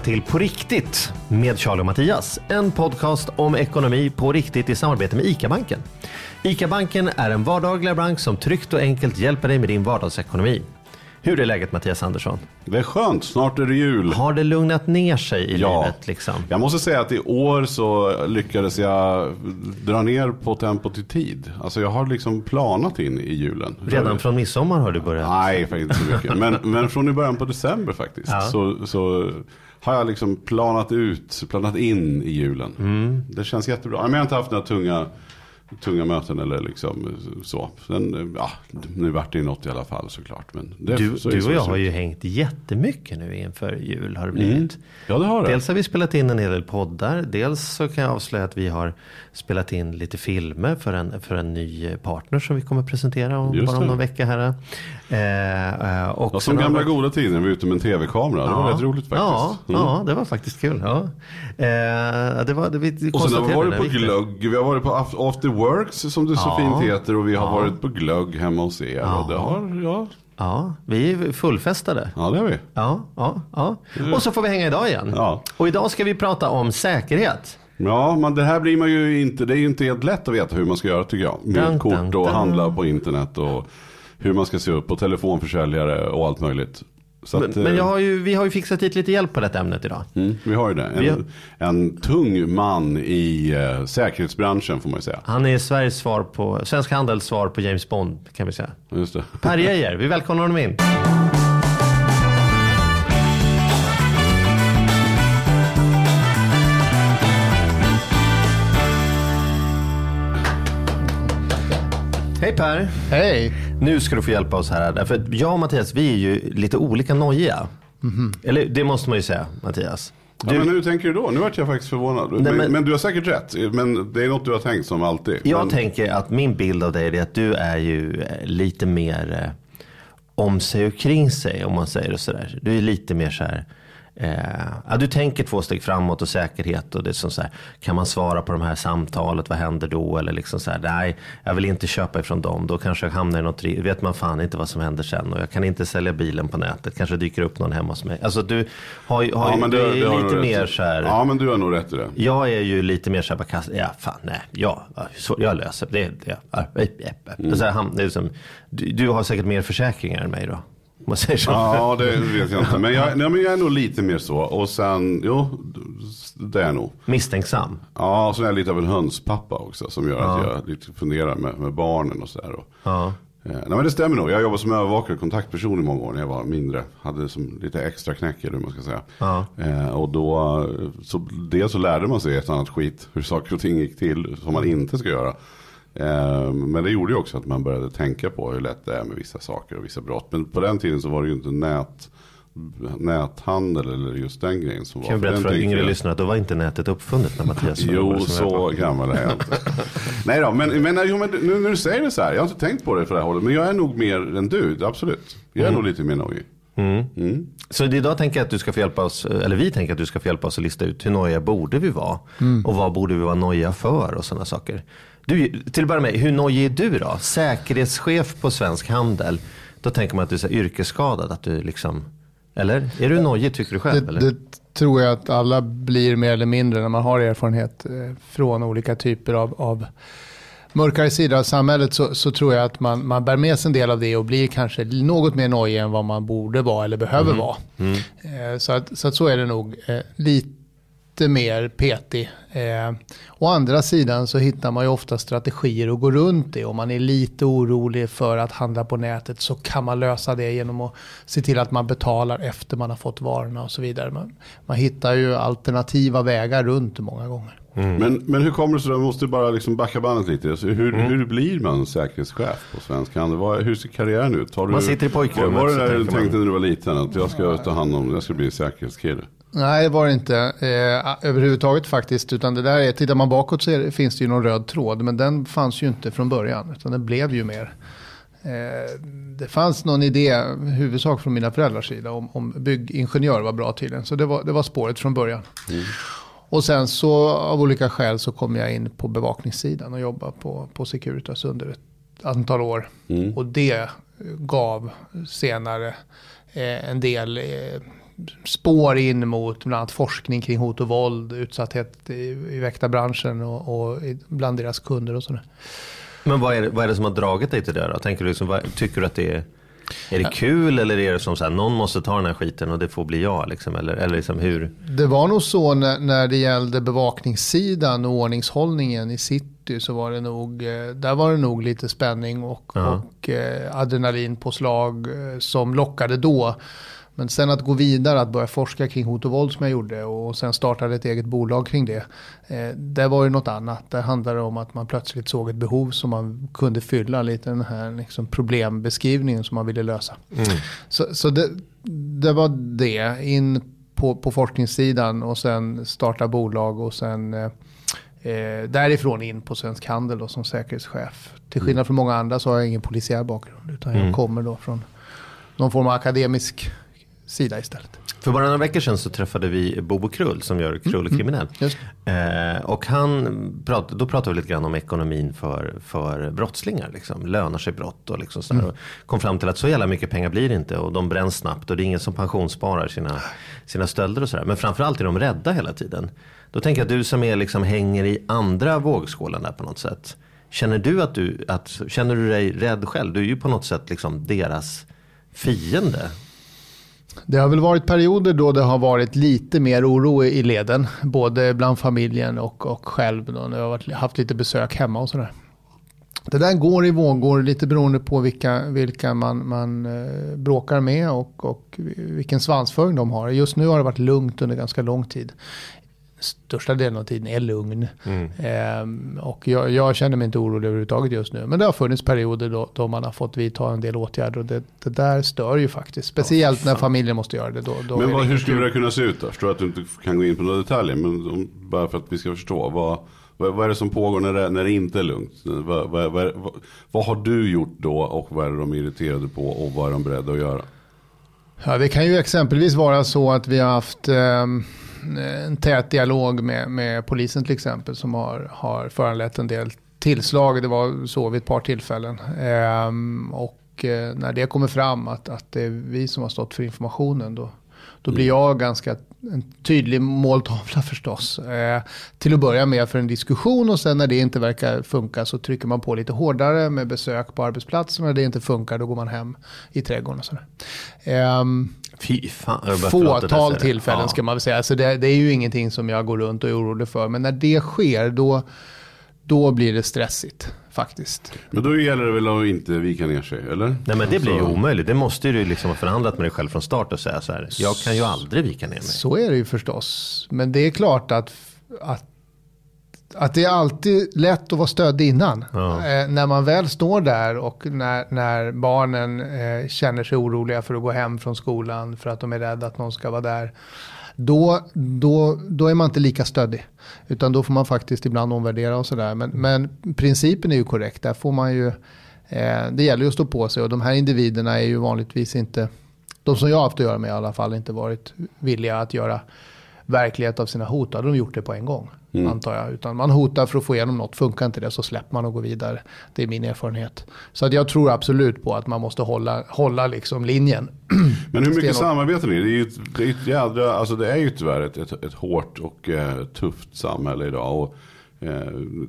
Välkomna till På riktigt med Charlie och Mattias. En podcast om ekonomi på riktigt i samarbete med ICA-banken. ICA-banken är en vardaglig bank som tryggt och enkelt hjälper dig med din vardagsekonomi. Hur är läget Mattias Andersson? Det är skönt, snart är det jul. Har det lugnat ner sig i Ja. livet liksom? Jag måste säga att i år så lyckades jag dra ner på tempot i tid. Alltså jag har liksom planat in i julen. Redan från midsommar har du börjat? Nej, faktiskt inte så mycket. Men, men från i början på december faktiskt. Ja. Så, så har jag liksom planat ut, planat in i julen. Mm. Det känns jättebra. Men jag har inte haft några tunga, tunga möten eller liksom så. Sen, ja, nu vart det ju något i alla fall såklart. Men det, Du, så du och jag har ju hängt jättemycket nu inför jul har det blivit. Mm. Ja, det har det. Dels har vi spelat in en hel del poddar. Dels så kan jag avslöja att vi har spelat in lite filmer för en, för en ny partner som vi kommer presentera om, Just bara om någon vecka här. Eh, eh, och Ja, som gamla vi- goda tider när vi var ute med en tv-kamera. Det var rätt roligt faktiskt. Ja, Mm. ja, det var faktiskt kul. Ja. Eh, det var, det, vi Och sen har vi varit på glögg, vi har varit på Af- After Works som det så Ja. fint heter och vi har Ja. varit på glögg hemma hos er. Ja. Och det har, ja, Ja, vi är fullfestade. ja det har vi. Ja, ja, ja. Och så får vi hänga idag igen. Ja. Och idag ska vi prata om säkerhet. Ja, men det här blir man ju inte, det är ju inte helt lätt att veta hur man ska göra tycker jag. Med Dun, kort och dun. handla på internet och hur man ska se upp och telefonförsäljare och allt möjligt. Så Men, att, men eh, har ju, vi har ju fixat hit lite hjälp på detta ämnet idag. mm, vi har ju det. Vi har- En, en tung man i eh, säkerhetsbranschen får man ju säga. Han är Sveriges svar på, Svensk Handels svar på James Bond kan vi säga. Just det. Per Geijer, vi välkomnar honom in. Hej Per! Hej! Nu ska du få hjälpa oss här. Att jag och Mattias, vi är ju lite olika nojiga. Eller det måste man ju säga, Mattias. Ja, men hur tänker du då? Nu vart jag faktiskt förvånad. men, men- men, du har säkert rätt. Men det är något du har tänkt som alltid. Jag men, tänker att min bild av dig är att du är ju eh, lite mer eh, om sig och kring sig om man säger det sådär. Du är lite mer så här. Eh, ja, du tänker två steg framåt och säkerhet och det är som så här. Kan man svara på de här samtalet? Vad händer då? Eller liksom så här. Nej, jag vill inte köpa ifrån dem. Då kanske jag hamnar i något. Vet man fan inte vad som händer sen. Och jag kan inte sälja bilen på nätet. Kanske dyker upp någon hemma hos mig. Alltså du har, har, ju- du är det har du lite mer så här. Ja, men du har nog rätt i det. Jag är ju lite mer så här, kast- ja fan nej, ja, ja, så, jag löser det. det, ja, ja, ja, ja. Så här, han- det är som, du, du har säkert mer försäkringar än mig då. Man säger så. Ja, det vet jag inte. Men jag, nej, men jag är nog lite mer så. Och sen, jo, det är jag nog. Misstänksam. Ja, och så är jag lite av en hönspappa också. Som gör att jag lite funderar med, med barnen och sådär. Ja. eh, nej men det stämmer nog. Jag jobbade som övervakare och kontaktperson i många år när jag var mindre. Hade som lite extra knäck eller hur man ska säga. Ja. Eh, och då, eh, så, dels så lärde man sig ett annat skit. Hur saker och ting gick till som man inte ska göra. Eh, men det gjorde ju också att man började tänka på hur lätt det är med vissa saker och vissa brott. Men på den tiden så var det ju inte nät, näthandel eller just den grejen som Kan var. berätta Den för tänkte yngre jag- lyssnare att då var inte nätet uppfunnet när Mattias var Jo, så gammal är jag inte. Nej då, men, men jo, men nu när du säger det så här. Jag har inte tänkt på det för det här hållet. Men jag är nog mer än du, absolut. Jag är nog lite mer nojig. Så idag tänker jag att du ska få hjälpa oss, eller vi tänker att du ska få hjälpa oss att lista ut hur nojiga borde vi vara? Och vad borde vi vara nojiga för och sådana saker. Du, till att börja med, hur nojig är du då? Säkerhetschef på Svensk Handel. Då tänker man att du är så yrkesskadad, att du liksom, eller? Är du nojig tycker du själv? Det, det tror jag att alla blir mer eller mindre när man har erfarenhet eh, från olika typer av, av mörkare sidor av samhället så, så tror jag att man, man bär med sig en del av det och blir kanske något mer nojig än vad man borde vara eller behöver vara. Eh, Så, att, så att så är det nog. Eh, Lite lite mer petig. Eh, å andra sidan så hittar man ju ofta strategier att gå runt det. Om man är lite orolig för att handla på nätet så kan man lösa det genom att se till att man betalar efter man har fått varorna och så vidare. Man, man hittar ju alternativa vägar runt många gånger. Men, men hur kommer det sig, jag måste bara liksom backa bandet lite. Alltså, hur, hur blir man säkerhetschef på Svensk Handel? Vad, hur ser karriären ut? Har du, Man sitter i pojkrummet, Var det så där du tänkte när du var liten? Att jag ska ta hand om, jag ska bli säkerhetskille? Nej, det var det inte eh, överhuvudtaget faktiskt. Utan det där är, tittar man bakåt så det- finns det ju någon röd tråd. Men den fanns ju inte från början. Utan den blev ju mer. Eh, det fanns någon idé, huvudsak från mina föräldrars sida, om, om byggingenjör var bra tydligen. Så det var, det var spåret från början. Och sen så av olika skäl så kom jag in på bevakningssidan och jobbade på, på Securitas under ett antal år. Och det gav senare eh, en del eh, spår in mot bland annat forskning kring hot och våld, utsatthet i, i väktarbranschen och, och bland deras kunder och sådär. Men vad är, det, vad är det som har dragit dig till det då? Tänker du liksom, vad, tycker du att det är, är det kul eller är det som så här, någon måste ta den här skiten och det får bli jag liksom? Eller, eller liksom hur? Det var nog så när, när det gällde bevakningssidan och ordningshållningen i city så var det nog, eh, där var det nog lite spänning och, Ja. och eh, adrenalinpåslag eh, som lockade då. Men sen att gå vidare, att börja forska kring hot och våld som jag gjorde och sen startade ett eget bolag kring det. Eh, det var ju något annat. Det handlade om att man plötsligt såg ett behov som man kunde fylla lite den här liksom problembeskrivningen som man ville lösa. Så, så det, det var det. In på, på forskningssidan och sen starta bolag och sen eh, eh, därifrån in på Svensk Handel då, som säkerhetschef. Till skillnad från många andra så har jag ingen polisiär bakgrund utan jag kommer då från någon form av akademisk sida istället. För bara några veckor sedan så träffade vi Bobo Krull som gör Krull och kriminell. Just. Eh, och han prat, då pratade vi lite grann om ekonomin för, för brottslingar. Liksom. Lönar sig brott och liksom sådär. Och kom fram till att så jävla mycket pengar blir det inte. Och de bränns snabbt och det är ingen som pensionssparar sina, sina stölder och sådär. Men framförallt är de rädda hela tiden. Då tänker jag att du som är liksom hänger i andra vågskålen där på något sätt. Känner du att du, att, känner du dig rädd själv? Du är ju på något sätt liksom deras fiende. Det har väl varit perioder då det har varit lite mer oro i leden. Både bland familjen och, och själv. Då, när jag har haft lite besök hemma och sådär. Det där går i vågor lite beroende på vilka, vilka man, man eh, bråkar med och, och vilken svansföring de har. Just nu har det varit lugnt under ganska lång tid. Största delen av tiden är lugn. Ehm, och jag, jag känner mig inte orolig överhuvudtaget just nu. Men det har funnits perioder då, då man har fått vidta en del åtgärder. Och det, det där stör ju faktiskt. Speciellt när familjen måste göra det. Då, då Men vad, det hur skulle kul. det kunna se ut då? Jag förstår att du inte kan gå in på några detaljer. Men om, bara för att vi ska förstå. Vad, vad, vad är det som pågår när det, när det inte är lugnt? Vad, vad, vad, har du gjort då och vad är de irriterade på och vad är de beredda att göra? Ja, det kan ju exempelvis vara så att vi har haft ehm, en tät dialog med, med polisen till exempel som har, har föranlett en del tillslag. Det var så vid ett par tillfällen. Ehm, och eh, när det kommer fram att, att det är vi som har stått för informationen då, då blir jag ganska en tydlig måltavla förstås. Eh, till att börja med för en diskussion och sen när det inte verkar funka så trycker man på lite hårdare med besök på arbetsplatsen. När det inte funkar då går man hem i trädgården och sådär. Ehm, Fy fan. fåtal tillfällen Ja. ska man väl säga. Så det, det är ju ingenting som jag går runt och är orolig för. Men när det sker då, då blir det stressigt faktiskt. Men då gäller det väl att inte vika ner sig, eller? Nej men det blir ju Så- omöjligt. Det måste ju du liksom ha förhandlat med dig själv från start och säga så här. Jag kan ju aldrig vika ner mig. Så är det ju förstås. Men det är klart att, att, att det är alltid lätt att vara stödd innan. Ja. Eh, när man väl står där och när, när barnen eh, känner sig oroliga för att gå hem från skolan för att de är rädda att någon ska vara där. Då, då, då är man inte lika stöddig. Utan då får man faktiskt ibland omvärdera och sådär. Men, men principen är ju korrekt. Där får man ju, eh, det gäller ju att stå på sig. Och de här individerna är ju vanligtvis inte, de som jag har haft att göra med i alla fall, inte varit villiga att göra verklighet av sina hot. Då hade de gjort det på en gång, antar jag. Utan man hotar för att få igenom något. Funkar inte det så släpper man och går vidare. Det är min erfarenhet. Så att jag tror absolut på att man måste hålla, hålla liksom linjen. Men hur mycket samarbeten är det? Är ju det är ett jädra, alltså det är ju tyvärr ett, ett, ett hårt och eh, tufft samhälle idag. Och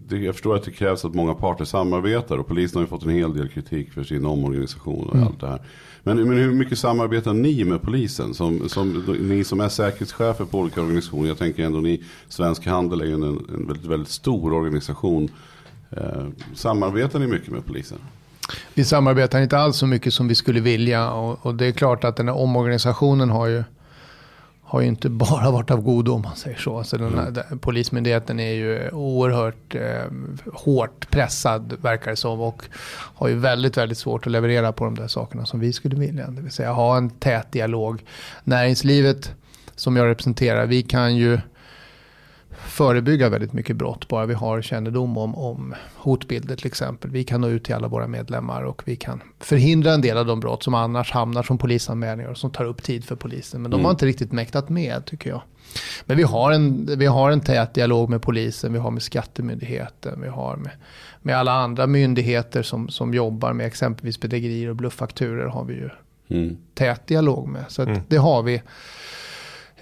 jag förstår att det krävs att många parter samarbetar och polisen har ju fått en hel del kritik för sin omorganisation och Mm. allt det här. Men, men hur mycket samarbetar ni med polisen? Som, som, ni som är säkerhetschefer på olika organisationer. Jag tänker ändå ni, Svensk Handel är ju en, en väldigt, väldigt stor organisation. Eh, samarbetar ni mycket med polisen? Vi samarbetar inte alls så mycket som vi skulle vilja och, och det är klart att den här omorganisationen har ju, har ju inte bara varit av godo om man säger så. Alltså den den- Polismyndigheten är ju oerhört eh, hårt pressad verkar det som och har ju väldigt, väldigt svårt att leverera på de där sakerna som vi skulle vilja. Det vill säga ha en tät dialog. Näringslivet som jag representerar, vi kan ju förebygga väldigt mycket brott bara vi har kännedom om, om hotbilder till exempel. Vi kan nå ut till alla våra medlemmar och vi kan förhindra en del av de brott som annars hamnar som polisanmälningar och som tar upp tid för polisen. Men de har inte riktigt mäktat med tycker jag. Men vi har, en, vi har en tät dialog med polisen, vi har med skattemyndigheten, vi har med, med alla andra myndigheter som, som jobbar med exempelvis bedrägerier och blufffakturer har vi ju Mm. tät dialog med. Så att det har vi.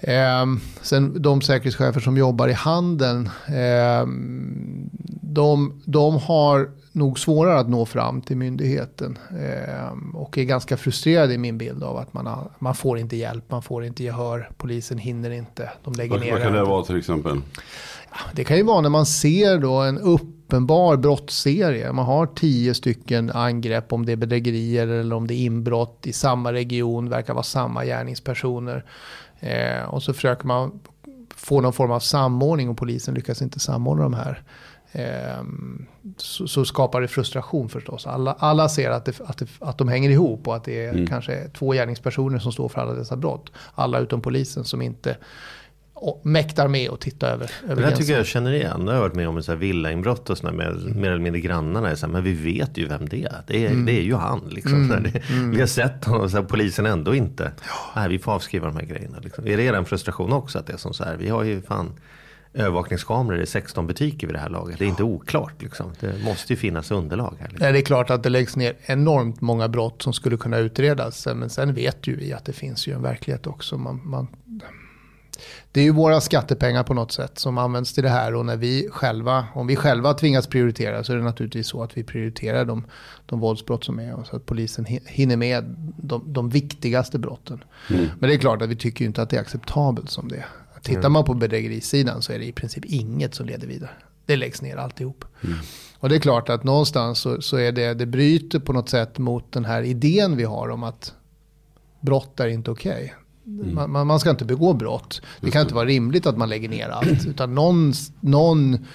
Ehm, sen de säkerhetschefer som jobbar i handeln, ehm, de, de har nog svårare att nå fram till myndigheten. Ehm, och är ganska frustrerade i min bild av att man, har, man får inte hjälp, man får inte gehör, polisen hinner inte, de lägger Vad, ner vad kan det vara till exempel? Det kan ju vara när man ser då en uppenbar brottsserie. Man har tio stycken angrepp om det är bedrägerier eller om det är inbrott i samma region. Verkar vara samma gärningspersoner. Eh, och så försöker man få någon form av samordning och polisen lyckas inte samordna de här. Eh, så, så skapar det frustration förstås. Alla, alla ser att, det, att, det, att de hänger ihop och att det är kanske två gärningspersoner som står för alla dessa brott. Alla utom polisen som inte och mäktar med att titta över, över Det där gränsen. tycker jag känner igen. Det har jag varit med om här villainbrott och sådär med mer eller mindre grannarna. Så här, men vi vet ju vem det är. Det är, det är ju han. Liksom. Så här, det, Vi har sett honom och så här, polisen ändå inte. Nej, vi får avskriva de här grejerna. Liksom. Är det er frustration också? Att det är som så här, vi har ju fan övervakningskameror i 16 butiker vid det här laget. Det är inte oklart. Liksom. Det måste ju finnas underlag här. Liksom. Nej, det är klart att det läggs ner enormt många brott som skulle kunna utredas. Men sen vet ju vi att det finns ju en verklighet också. Man, man, det är ju våra skattepengar på något sätt som används till det här. Och när vi själva, om vi själva tvingas prioritera så är det naturligtvis så att vi prioriterar de, de våldsbrott som är. Och så att polisen hi- hinner med de, de viktigaste brotten. Men det är klart att vi tycker ju inte att det är acceptabelt som det är. Tittar man på bedrägerisidan så är det i princip inget som leder vidare. Det läggs ner alltihop. Och det är klart att någonstans så, så är det, det bryter på något sätt mot den här idén vi har om att brott är inte okej. Man, man, man ska inte begå brott. Det kan inte vara rimligt att man lägger ner allt. Utan någon, någon,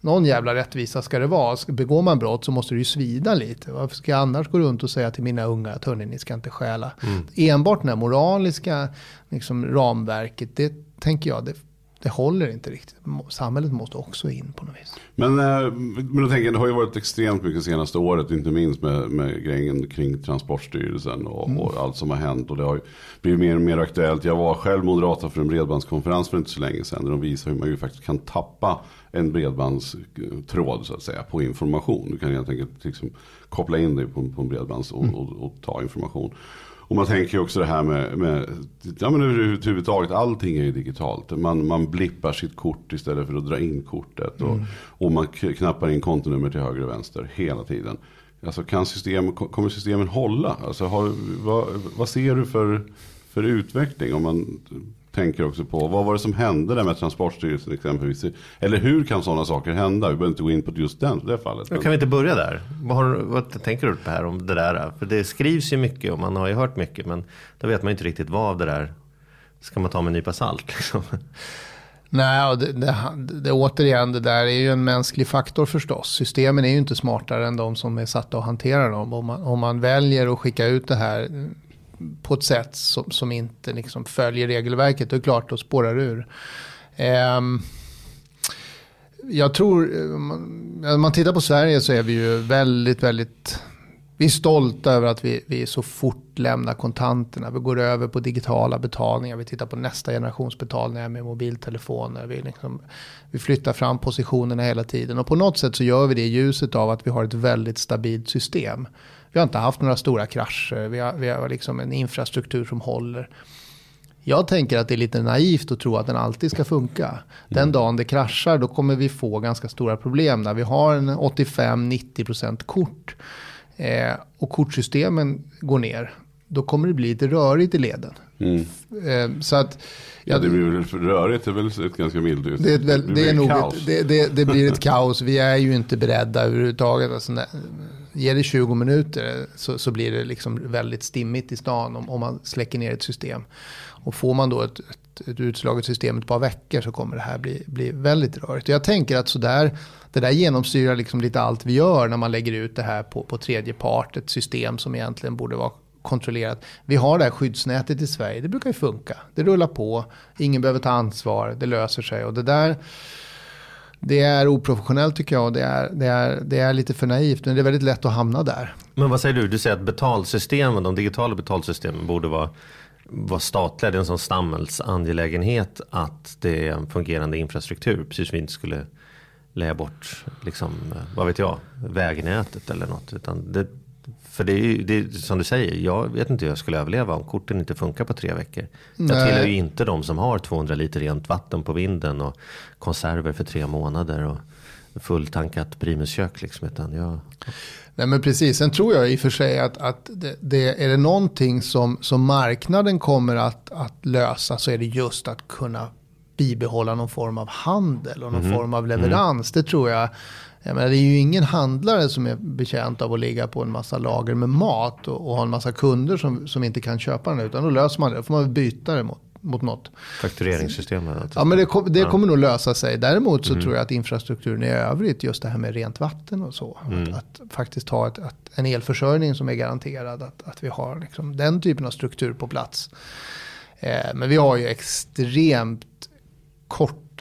någon jävla rättvisa ska det vara. Begår man brott så måste det ju svida lite. Varför ska jag annars gå runt och säga till mina unga att hörni, ni ska inte stjäla. Enbart det här moraliska liksom, ramverket, det tänker jag, det, det håller inte riktigt. Samhället måste också in på något vis. Men, eh, men då tänker jag, det har ju varit extremt mycket senaste året, inte minst med, med grejen kring Transportstyrelsen och, och allt som har hänt. Och det har blivit mer och mer aktuellt. Jag var själv moderator för en bredbandskonferens för inte så länge sedan. Där de visar hur man ju faktiskt kan tappa en bredbandstråd så att säga på information. Du kan helt enkelt liksom koppla in dig på, på en bredbands och, och, och ta information. Och man tänker också det här med, med ja men överhuvudtaget, allting är ju digitalt. Man, man blippar sitt kort istället för att dra in kortet. Och, och man knappar in kontonummer till höger och vänster hela tiden. Alltså kan system, kommer systemen hålla? Alltså har, vad, vad ser du för, för utveckling? Om man tänker också på, vad var det som hände där med Transportstyrelsen exempelvis? Eller hur kan sådana saker hända? Vi behöver inte gå in på just den, det fallet. Kan vi inte börja där? Vad, har, vad tänker du på här om det där? För det skrivs ju mycket och man har ju hört mycket. Men då vet man ju inte riktigt vad av det där ska man ta med en nypa salt. Liksom. Nej, och det, det, det, återigen, det där är ju en mänsklig faktor förstås. Systemen är ju inte smartare än de som är satta att hantera dem. Om man, om man väljer att skicka ut det här på ett sätt som, som inte liksom följer regelverket, då är det klart, då spårar ur. Ehm, jag tror, om man tittar på Sverige så är vi ju väldigt, väldigt vi är stolta över att vi, vi så fort lämnar kontanterna. Vi går över på digitala betalningar. Vi tittar på nästa generations betalningar med mobiltelefoner. Vi, liksom, vi flyttar fram positionerna hela tiden. Och på något sätt så gör vi det i ljuset av att vi har ett väldigt stabilt system. Vi har inte haft några stora krascher. Vi har, vi har liksom en infrastruktur som håller. Jag tänker att det är lite naivt att tro att den alltid ska funka. Den dagen det kraschar då kommer vi få ganska stora problem när vi har en 85-90% kort. Eh, och kortsystemen går ner. Då kommer det bli lite rörigt i leden. Eh, så att, Ja, det blir väl rörigt, det är väl ett ganska milt ut. det, blir det, väl nog kaos. ett, det, det, det blir ett kaos. Vi är ju inte beredda överhuvudtaget. Alltså, Ge ger det 20 minuter så, så blir det liksom väldigt stimmigt i stan om, om man släcker ner ett system. Och får man då ett, ett, ett utslaget system ett par veckor så kommer det här bli, bli väldigt rörigt. Och jag tänker att sådär, det där genomsyrar liksom lite allt vi gör när man lägger ut det här på, på tredje part. Ett system som egentligen borde vara kontrollerat. Vi har det här skyddsnätet i Sverige, det brukar ju funka. Det rullar på, ingen behöver ta ansvar, det löser sig. Och det där, det är oprofessionellt tycker jag och det är, det, är, det är lite för naivt. Men det är väldigt lätt att hamna där. Men vad säger du? Du säger att betalsystemen, de digitala betalsystemen borde vara, vara statliga. Det är en sån samhällsangelägenhet att det är en fungerande infrastruktur. Precis som vi inte skulle lägga bort, liksom, vad vet jag, vägnätet eller något. Utan det, för det är ju det är, som du säger, jag vet inte hur jag skulle överleva om korten inte funkar på tre veckor. Jag Nej. tillhör ju inte de som har 200 liter rent vatten på vinden och konserver för tre månader och fulltankat primuskök. Liksom, utan jag, Nej men precis, sen tror jag i och för sig att, att det, det, är det någonting som, som marknaden kommer att, att lösa så är det just att kunna bibehålla någon form av handel och någon form av leverans. Det tror jag. Jag menar, det är ju ingen handlare som är betjänt av att ligga på en massa lager med mat och, och ha en massa kunder som, som inte kan köpa den. Utan då löser man det, då får man byta det mot, mot något. faktureringssystemet. det Ja men det, kom, det Ja. kommer nog lösa sig. Däremot så tror jag att infrastrukturen i övrigt, just det här med rent vatten och så. Att, att faktiskt ha ett, att en elförsörjning som är garanterad. Att, att vi har liksom den typen av struktur på plats. Eh, men vi har ju extremt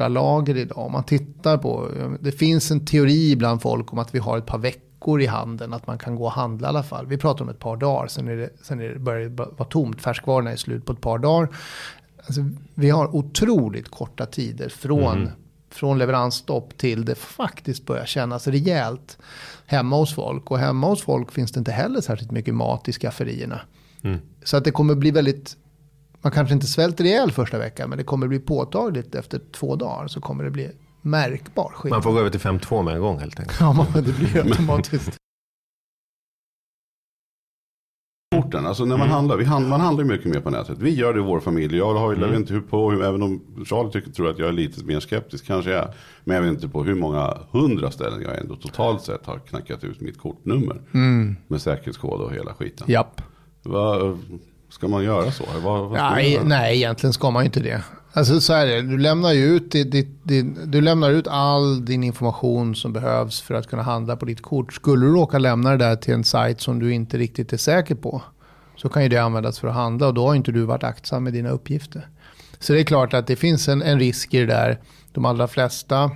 korta lager idag. Om man tittar på, det finns en teori bland folk om att vi har ett par veckor i handeln. Att man kan gå och handla i alla fall. Vi pratar om ett par dagar, sen, är det, sen är det, börjar det vara tomt. Färskvarorna är slut på ett par dagar. Alltså, vi har otroligt korta tider från, från leveransstopp till det faktiskt börjar kännas rejält hemma hos folk. Och hemma hos folk finns det inte heller särskilt mycket mat i skafferierna. Så att det kommer bli väldigt, man kanske inte svälter ihjäl första veckan, men det kommer bli påtagligt efter två dagar så kommer det bli märkbar skillnad. Man får gå över till 5-2 med en gång helt enkelt. Ja, man- det blir automatiskt. Korten, alltså när man handlar, vi hand, man handlar ju mycket mer på nätet. Vi gör det i vår familj. Jag har vet inte hur på, hur, även om Charlie tycker, tror att jag är lite mer skeptisk, kanske jag är. Men jag vet inte på hur många hundra ställen jag ändå totalt sett har knackat ut mitt kortnummer. Med säkerhetskod och hela skiten. Japp. Vad, ska man göra så? Vad, vad Nej, göra? nej, egentligen ska man ju inte det. Alltså så här är det, du lämnar ut, ditt, ditt, din- du lämnar ut all din information som behövs för att kunna handla på ditt kort. Skulle du råka lämna det där till en sajt som du inte riktigt är säker på så kan ju det användas för att handla och då har inte du varit aktsam med dina uppgifter. Så det är klart att det finns en, en risk i det där. De allra flesta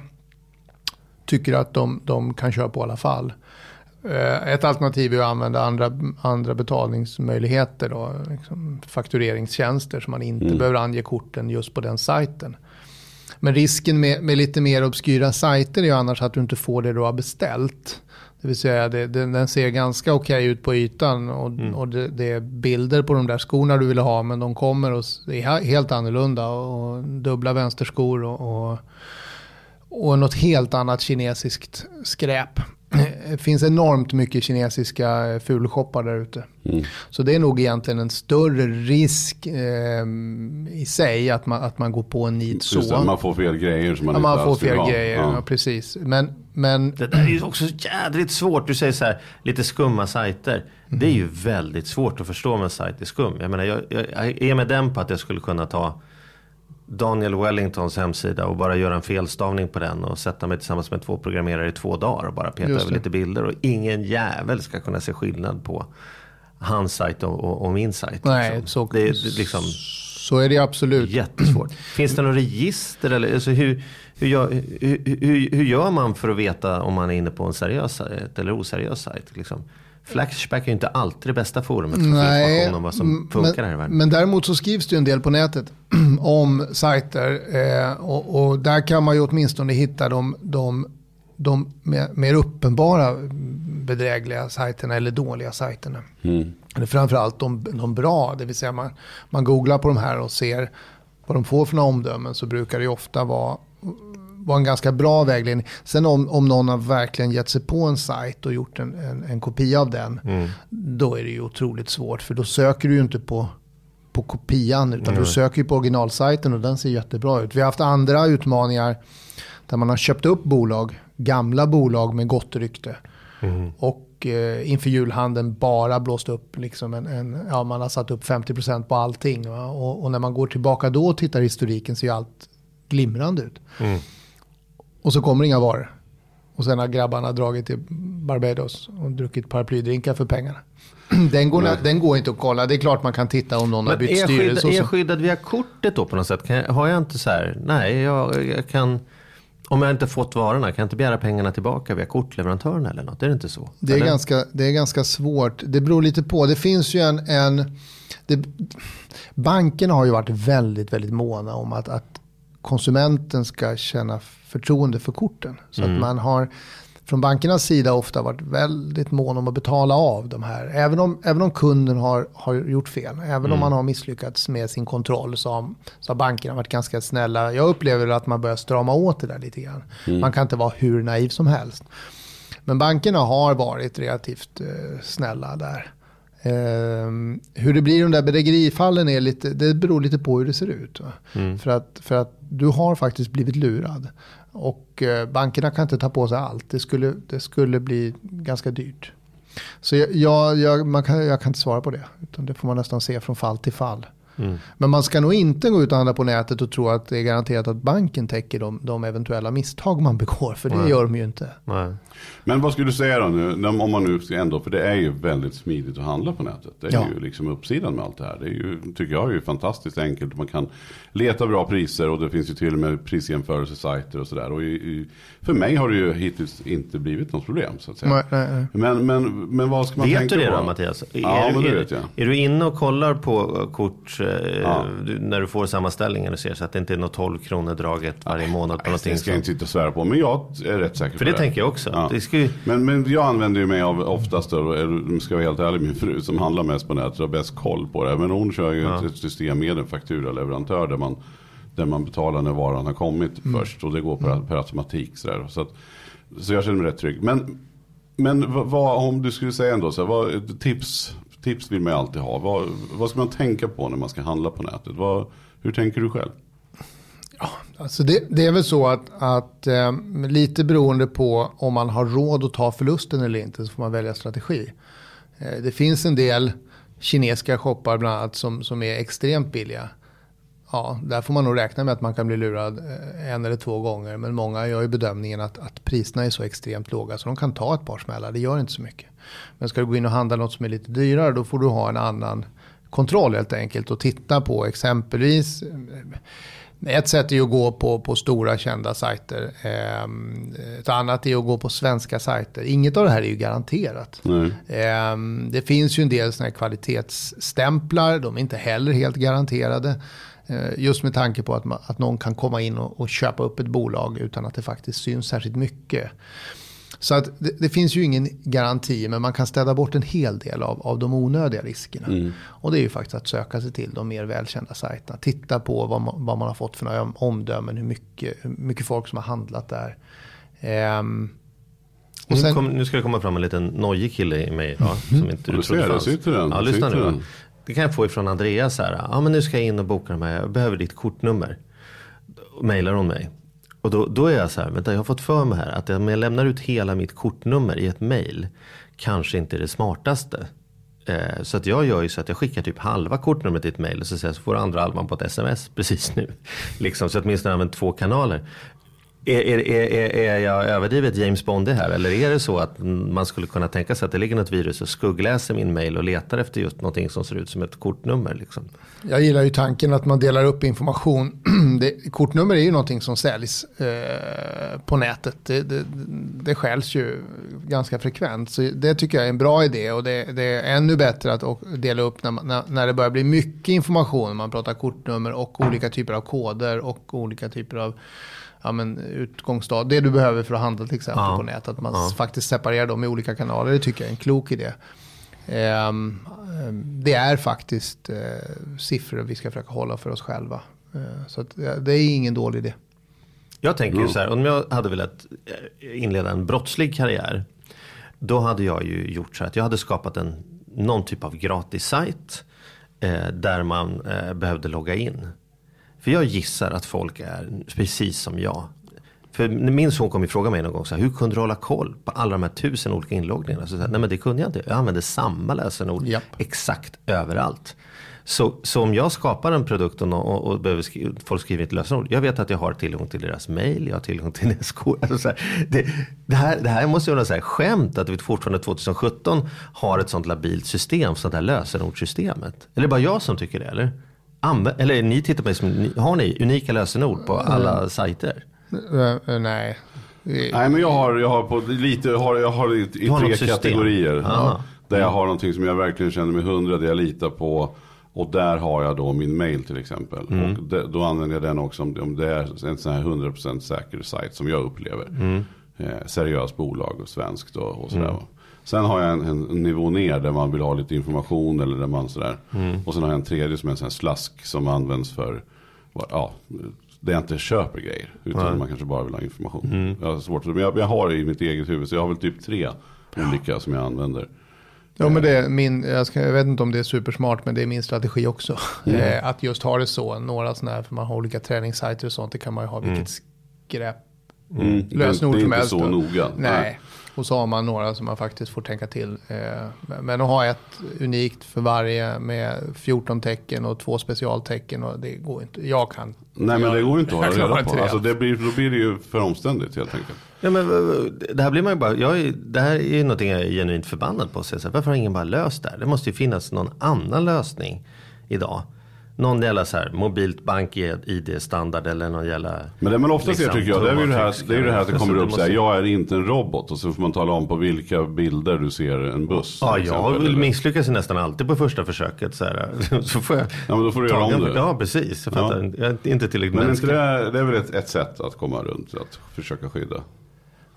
tycker att de, de kan köra på alla fall. Eh, Ett alternativ är att använda andra, andra betalningsmöjligheter. Då, liksom faktureringstjänster som man inte behöver ange korten just på den sajten. Men risken med, med lite mer obskyra sajter är annars att du inte får det du har beställt. Det vill säga det, det, den ser ganska okej ut på ytan och, och det, det är bilder på de där skorna du vill ha men de kommer och är he- helt annorlunda och dubbla vänsterskor och, och, och något helt annat kinesiskt skräp. Det finns enormt mycket kinesiska fulshoppar där ute. Så det är nog egentligen en större risk eh, i sig att man, att man går på en nit så. Just det, man får fel grejer som man Ja, inte man får fel ha. grejer, ja. Ja. precis. Men, men Det där är ju också jädrigt svårt. Du säger så här, lite skumma sajter. Det är ju väldigt svårt att förstå om en sajt är skum. Jag menar, jag, jag, jag är med den på att jag skulle kunna ta Daniel Wellingtons hemsida och bara göra en felstavning på den och sätta mig tillsammans med två programmerare i två dagar och bara peta över det. lite bilder och ingen jävel ska kunna se skillnad på hans sajt och, och, och min sajt. nej, så, Det är liksom så är det absolut. jättesvårt. Finns det något register eller alltså hur, hur, gör, hur, hur, hur gör man för att veta om man är inne på en seriös sajt eller oseriös sajt? Liksom? Flashback är ju inte alltid det bästa forumet för att få Nej, information om vad som funkar här i men, världen. men däremot så skrivs det ju en del på nätet om sajter. Eh, och, och där kan man ju åtminstone hitta de, de de mer, mer uppenbara bedrägliga sajterna eller dåliga sajterna. Mm. Eller framförallt de, de bra, det vill säga man, man googlar på de här och ser vad de får för några omdömen så brukar det ju ofta vara, vara en ganska bra vägledning. Sen om, om någon har verkligen gett sig på en sajt och gjort en, en, en kopia av den, då är det ju otroligt svårt för då söker du ju inte på på kopian utan du söker på originalsajten och den ser jättebra ut. Vi har haft andra utmaningar där man har köpt upp bolag, gamla bolag med gott rykte. Och eh, inför julhandeln bara blåst upp, liksom en, en, ja, man har satt upp 50% på allting. Och, och när man går tillbaka då och tittar i historiken ser ju allt glimrande ut. Och så kommer inga varor. Och sen har grabbarna dragit till Barbados och druckit paraplydrinkar för pengarna. Den går, den går inte att kolla. Det är klart man kan titta om någon har Men bytt är jag, styrelse. är jag skyddad via kortet då på något sätt? Kan har jag inte så här, nej jag, jag kan, om jag inte fått varorna, kan jag inte begära pengarna tillbaka via kortleverantören eller något? Är det inte så? Det är, Eller? ganska, det är ganska svårt. Det beror lite på. Det finns ju en... en det, bankerna har ju varit väldigt, väldigt måna om att, att konsumenten ska känna förtroende för korten. Så att man har från bankernas sida ofta varit väldigt mån om att betala av de här. Även om, även om kunden har, har gjort fel, även om man har misslyckats med sin kontroll så har, så har bankerna varit ganska snälla. Jag upplever att man börjar strama åt det där lite grann. Man kan inte vara hur naiv som helst. Men bankerna har varit relativt eh, snälla där. Ehm, hur det blir i de där bedrägerifallen är lite, det beror lite på hur det ser ut. Va? För, att, för att du har faktiskt blivit lurad. Och eh, bankerna kan inte ta på sig allt. Det skulle, det skulle bli ganska dyrt. Så jag, jag, jag, man kan, jag kan inte svara på det. Utan det får man nästan se från fall till fall. Men man ska nog inte gå ut och handla på nätet och tro att det är garanterat att banken täcker de, de eventuella misstag man begår. För det gör de ju inte. Nej. Men vad skulle du säga då nu, om man nu ska ändå, för det är ju väldigt smidigt att handla på nätet. Det är Ja. ju liksom uppsidan med allt det här. Det är ju, tycker jag, är ju fantastiskt enkelt. Man kan leta bra priser och det finns ju till och med prisjämförelsesajter och sådär. Och i, i, för mig har det ju hittills inte blivit något problem så att säga. Nej, nej, nej. Men, men, men vad ska man Vet tänka du det på? då Mattias? Ja, är, men du, det är, vet jag. är du inne och kollar på eh, kort eh, Ja. du, när du får sammanställningen och ser så att det inte är något 12 kronor draget varje månad på Nej, någonting det ska jag inte sitta och svära på. Men jag är rätt säker För på det tänker jag också. Det ska ju, Men, men jag använder ju mig av oftast, eller, ska jag vara helt ärlig, min fru som handlar mest på nätet har bäst koll på det. Men hon kör ju Ja. ett system med en fakturaleverantör där man, där man betalar när varan har kommit först. Och det går per, per automatik. Så, där. Så, att, så jag känner mig rätt trygg. Men, men vad, vad, om du skulle säga ändå, så här, vad, tips, tips vill man ju alltid ha. Vad, vad ska man tänka på när man ska handla på nätet? Vad, hur tänker du själv? Alltså det, det är väl så att, att eh, lite beroende på om man har råd att ta förlusten eller inte så får man välja strategi. Eh, det finns en del kinesiska shoppar bland annat som, som är extremt billiga. Ja, där får man nog räkna med att man kan bli lurad eh, en eller två gånger. Men många gör ju bedömningen att, att priserna är så extremt låga så de kan ta ett par smällar. Det gör inte så mycket. Men ska du gå in och handla något som är lite dyrare då får du ha en annan kontroll helt enkelt och titta på exempelvis eh, ett sätt är ju att gå på, på stora kända sajter. Ehm, Ett annat är att gå på svenska sajter. Inget av det här är ju garanterat. Ehm, Det finns ju en del såna här kvalitetsstämplar. De är inte heller helt garanterade. Eh, Just med tanke på att, man, att någon kan komma in och, och köpa upp ett bolag utan att det faktiskt syns särskilt mycket. Så att det, det finns ju ingen garanti men man kan städa bort en hel del av, av de onödiga riskerna. Och det är ju faktiskt att söka sig till de mer välkända sajterna. Titta på vad man, vad man har fått för några omdömen, hur mycket, hur mycket folk som har handlat där. Ehm, och nu, sen, kom, nu ska det komma fram en liten nojig kille i mig idag. Som inte Du du ser, där fanns. sitter den. Ja, lyssna sitter nu. Det kan jag få ifrån Andreas här. Ja, men nu ska jag in och boka de här. Jag behöver ditt kortnummer. Mailar hon mig. Och då, då är jag så här, vänta jag har fått för mig här att om jag lämnar ut hela mitt kortnummer i ett mail kanske inte är det smartaste. Eh, så att jag gör ju så att jag skickar typ halva kortnumret i ett mail och så, säger jag, så får andra halvan på ett sms precis nu. Liksom, så att åtminstone använt två kanaler. Är, är, är, är- jag överdrivet James Bond här? Eller är det så att man skulle kunna tänka sig att det ligger något virus och skuggläser min mail och letar efter just någonting som ser ut som ett kortnummer? Liksom? Jag gillar ju tanken att man delar upp information. Det, kortnummer är ju någonting som säljs eh, på nätet. Det, det, det skäls ju ganska frekvent. Så det tycker jag är en bra idé. Och det, det är ännu bättre att dela upp när, man, när, när det börjar bli mycket information. Man pratar kortnummer och olika typer av koder och olika typer av ja, men, utgångsstad. Det du behöver för att handla till exempel Ja. på nätet. Att man Ja. faktiskt separerar dem i olika kanaler. Det tycker jag är en klok idé. Ehm, det är faktiskt eh, siffror vi ska försöka hålla för oss själva. Eh, så att, eh, det är ingen dålig idé. Jag tänker ju så här, om jag hade velat eh, inleda en brottslig karriär. Då hade jag ju gjort så här att jag hade skapat en, någon typ av gratis sajt. Eh, där man eh, behövde logga in. För jag gissar att folk är precis som jag. För min son kom ju fråga mig någon gång så här, hur kunde du hålla koll på alla de här tusen olika inloggningarna? Så, så här, Nej men det kunde jag inte, jag använde samma lösenord Japp. exakt överallt. Så, så om jag skapar en produkt och, och, och behöver skri, folk skriver ett lösenord. Jag vet att jag har tillgång till deras mail, jag har tillgång till deras kort. Alltså här, det, det, här, det här måste ju vara så här skämt att vi fortfarande 2017 har ett sånt labilt system det här lösenordssystemet. Är det bara jag som tycker det eller? Eller ni tittar på som, har ni unika lösenord på alla sajter? Eh, nej. Nej men jag har, jag har på lite, jag har, jag har i, i har tre system. kategorier. Aha. Där jag har någonting som jag verkligen känner mig hundra, det jag litar på. Och där har jag då min mail till exempel. Mm. Och det, då använder jag den också om, om det är en sån här 100% säker sajt som jag upplever. Mm. Eh, seriöst bolag och svenskt och, och sådär. Sen har jag en, en nivå ner där man vill ha lite information eller där man sådär. Mm. Och sen har jag en tredje som är en sån här slask som används för, ja, där jag inte köper grejer. Utan man kanske bara vill ha information. Mm. Jag har svårt, men jag, jag har i mitt eget huvud, så jag har väl typ tre olika som jag använder. Ja, men det är min, jag, ska, jag vet inte om det är supersmart, men det är min strategi också. Eh, att just ha det så, några sådana här, för man har olika träningssajter och sånt, det kan man ju ha vilket skräp Mm. lösenord det är som inte helst. så då. noga. Nej. Och så har man några som man faktiskt får tänka till. Eh, men- att ha ett unikt för varje med 14 tecken och två specialtecken, och det går inte. Jag kan. Nej men det går inte att hålla reda inte på. det. Alltså, det blir, då blir det ju för omständigt helt enkelt. Ja, men, det här blir man ju bara, jag är, det här är ju någonting jag är genuint förbannad på. Så jag säger, varför har ingen bara löst det här? Det måste ju finnas någon annan lösning idag. Någon jävla så här mobilt bank-id-standard eller någon jävla... Men det man ofta ser liksom, tycker jag, det är ju det här, det är det här att det Alltså, kommer upp så här, jag är inte en robot. Och så får man tala om på vilka bilder du ser en buss. Ja, jag vill misslyckas nästan alltid på första försöket. Så, här, så får jag Ja men då får du göra om det. Ja, precis. Jag, Ja. fattar. jag är inte tillräckligt Men mänsklig. det, det är väl ett, ett sätt att komma runt, att försöka skydda.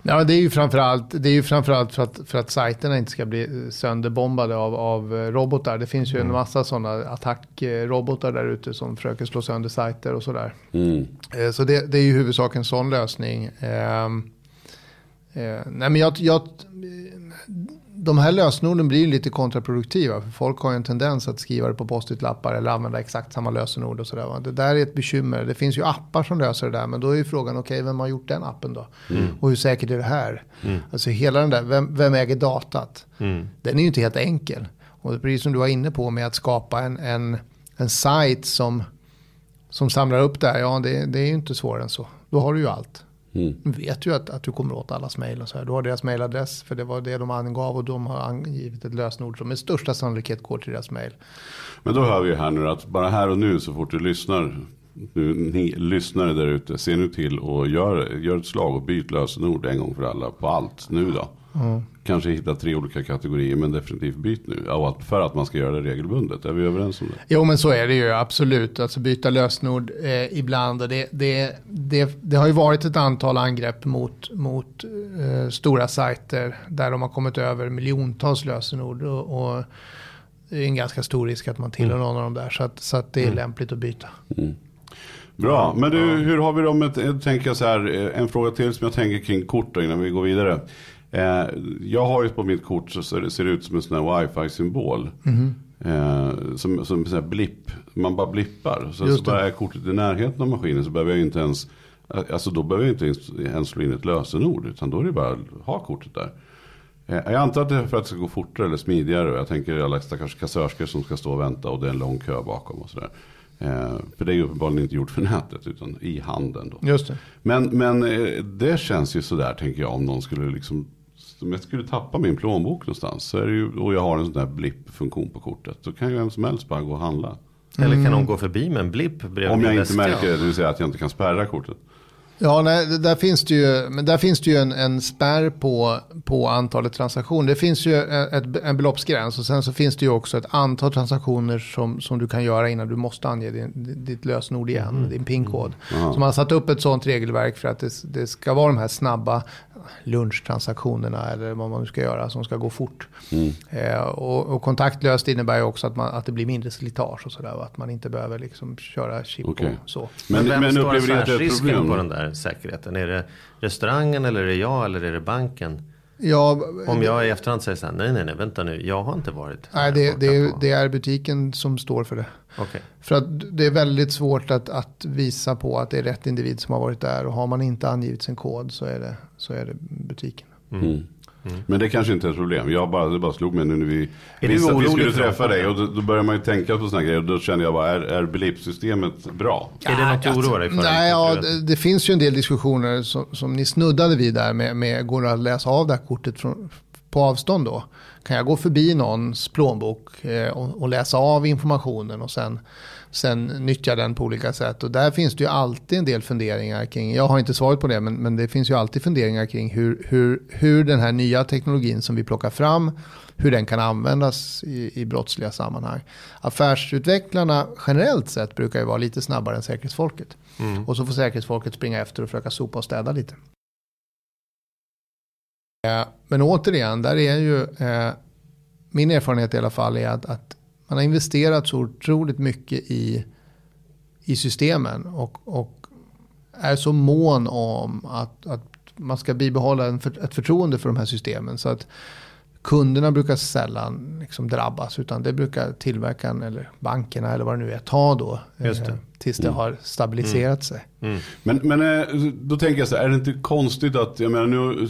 Ja, det är ju framförallt, det är ju framförallt för, att, för att sajterna inte ska bli sönderbombade av, av eh, robotar. Det finns ju en massa sådana attackrobotar där ute som försöker slå sönder sajter och sådär. Mm. Eh, Så det, det är ju i huvudsak en sån lösning. Ehm, eh, nej men jag, jag, de här lösenorden blir ju lite kontraproduktiva. För folk har ju en tendens att skriva det på post-it-lappar eller använda exakt samma lösenord och sådär. Det där är ett bekymmer. Det finns ju appar som löser det där. Men då är ju frågan, okej, vem har gjort den appen då? Och hur säkert är det här? Alltså hela den där, vem, vem äger datat? Den är ju inte helt enkel. Och det är precis som du var inne på med att skapa en, en, en sajt som som samlar upp det här, ja det, det är ju inte svårare än så. Då har du ju allt. Mm. Vet ju att, att du kommer åt allas mejl och så här. Du har deras mejladress för det var det de angav och de har angivit ett lösenord som med största sannolikhet går till deras mejl. Men då hör vi här nu att bara här och nu så fort du lyssnar, nu, ni lyssnare där ute, se nu till och gör, gör ett slag och byt lösenord en gång för alla på allt nu då. Kanske hitta tre olika kategorier men definitivt byt nu. För att man ska göra det regelbundet. Är vi överens om det? Jo men så är det ju absolut. Alltså byta lösenord eh, ibland. Och det, det, det, det har ju varit ett antal angrepp mot, mot eh, stora sajter där de har kommit över miljontals lösenord. Och, och det är en ganska stor risk att man tillhör någon av dem där. Så att, så att det är lämpligt att byta. Bra, men du, hur har vi då med, jag tänker så här, eh, en fråga till som jag tänker kring kort innan vi går vidare. Eh, jag har ju på mitt kort så ser det ser ut som en sån här wifi-symbol. Eh, som som en sån här blipp, man bara blippar. Så, Just så det. bara är kortet i närheten av maskinen så behöver jag inte ens, alltså då behöver jag inte ens, ens slå in ett lösenord. Utan då är det bara att ha kortet där. Eh, Jag antar att det är för att det ska gå fortare eller smidigare. Jag tänker alla stackars kassörskor som ska stå och vänta och det är en lång kö bakom och sådär. Eh, för det är ju uppenbarligen inte gjort för nätet utan i handen. Då. Just det. Men, men eh, det känns ju sådär tänker jag om någon skulle liksom om jag skulle tappa min plånbok någonstans så är det ju, och jag har en sån där blipp-funktion på kortet. Då kan ju vem som helst bara gå och handla. Eller kan någon gå förbi med en blipp bredvid Om jag inte väska? märker det, det vill säga att jag inte kan spärra kortet. Ja, nej, där finns det ju, men där finns det ju en, en spärr på, på antalet transaktioner. Det finns ju ett, en beloppsgräns och sen så finns det ju också ett antal transaktioner som, som du kan göra innan du måste ange din, ditt lösenord igen, din PIN-kod. Så man har satt upp ett sånt regelverk för att det, det ska vara de här snabba lunchtransaktionerna eller vad man nu ska göra som ska gå fort. Eh, och, och kontaktlöst innebär ju också att, man, att det blir mindre slitage och sådär att man inte behöver liksom köra chip Okej. och så. Men, Men, men, vem står är ett affärsrisken på den där säkerheten? Är det restaurangen eller är det jag eller är det banken? Ja, Om jag i efterhand säger så här, nej nej nej vänta nu, jag har inte varit Nej, det, det, det är butiken som står för det. Okej. För att det är väldigt svårt att, att visa på att det är rätt individ som har varit där. Och har man inte angivit sin kod så är det, så är det butiken. Mm. Men det kanske inte är ett problem. Jag bara, det bara slog mig nu när vi visste att vi skulle träffa dig. Och då, då börjar man ju tänka på sådana grejer. Och då känner jag bara, är, är belipsystemet bra? Är det något du oroar dig för? Nej, ja, det, det finns ju en del diskussioner som, som ni snuddade vid där med, med går det att läsa av det här kortet från, på avstånd då? Kan jag gå förbi någons plånbok eh, och, och läsa av informationen och sen, sen nyttja den på olika sätt? Och där finns det ju alltid en del funderingar kring, jag har inte svaret på det, men, men det finns ju alltid funderingar kring hur, hur, hur den här nya teknologin som vi plockar fram, hur den kan användas i, i brottsliga sammanhang. Affärsutvecklarna generellt sett brukar ju vara lite snabbare än säkerhetsfolket. Och så får säkerhetsfolket springa efter och försöka sopa och städa lite. Eh, Men återigen, där är ju eh, min erfarenhet i alla fall är att, att man har investerat så otroligt mycket i, i systemen och, och är så mån om att, att man ska bibehålla en för, ett förtroende för de här systemen. Så att kunderna brukar sällan liksom drabbas utan det brukar tillverkaren eller bankerna eller vad det nu är ta då. Just det. eh, Tills det har stabiliserat sig. Men, men eh, då tänker jag så här, är det inte konstigt att, jag menar nu,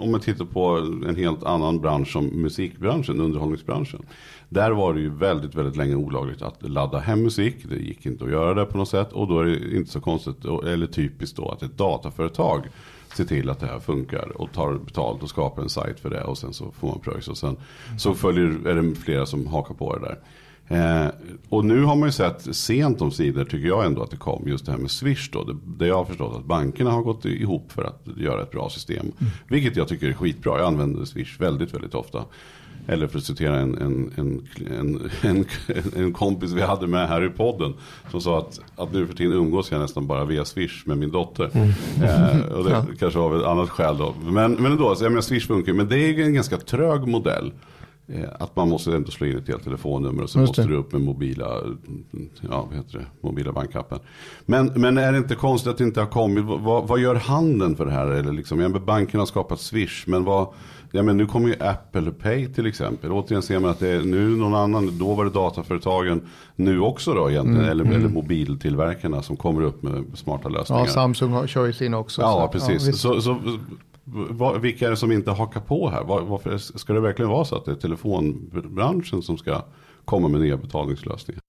om man tittar på en helt annan bransch som musikbranschen, underhållningsbranschen. Där var det ju väldigt, väldigt länge olagligt att ladda hem musik. Det gick inte att göra det på något sätt. Och då är det inte så konstigt, eller typiskt då, att ett dataföretag ser till att det här funkar och tar betalt och skapar en sajt för det och sen så får man pröjs och sen så följer, är det flera som hakar på det där. Eh, och nu har man ju sett sent om sidor tycker jag ändå att det kom just det här med Swish då. Det, det jag har förstått att bankerna har gått ihop för att göra ett bra system. Vilket jag tycker är skitbra. Jag använder Swish väldigt, väldigt ofta. Eller för att citera en, en, en, en, en, en kompis vi hade med här i podden. Som sa att, att nu för tiden umgås jag nästan bara via Swish med min dotter. Eh, och det kanske av ett annat skäl då. Men, men ändå, så jag menar Swish funkar. Men det är ju en ganska trög modell. Eh, Att man måste ändå slå in ett helt telefonnummer och så Just måste det. du upp med mobila, ja, vad heter det, mobila bankappen. Men, men är det inte konstigt att det inte har kommit, vad, vad gör handeln för det här? Eller liksom, ja, men banken har skapat Swish, men vad, ja, men nu kommer ju Apple Pay till exempel. Återigen ser man att det är nu någon annan, då var det dataföretagen, nu också då egentligen, Mm, eller, eller mobiltillverkarna som kommer upp med smarta lösningar. Ja, Samsung kör ju sin också. Ja, så- precis. visst. så, så, vad, vilka är det som inte hakar på här? Var, varför ska det verkligen vara så att det är telefonbranschen som ska komma med nya betalningslösningar?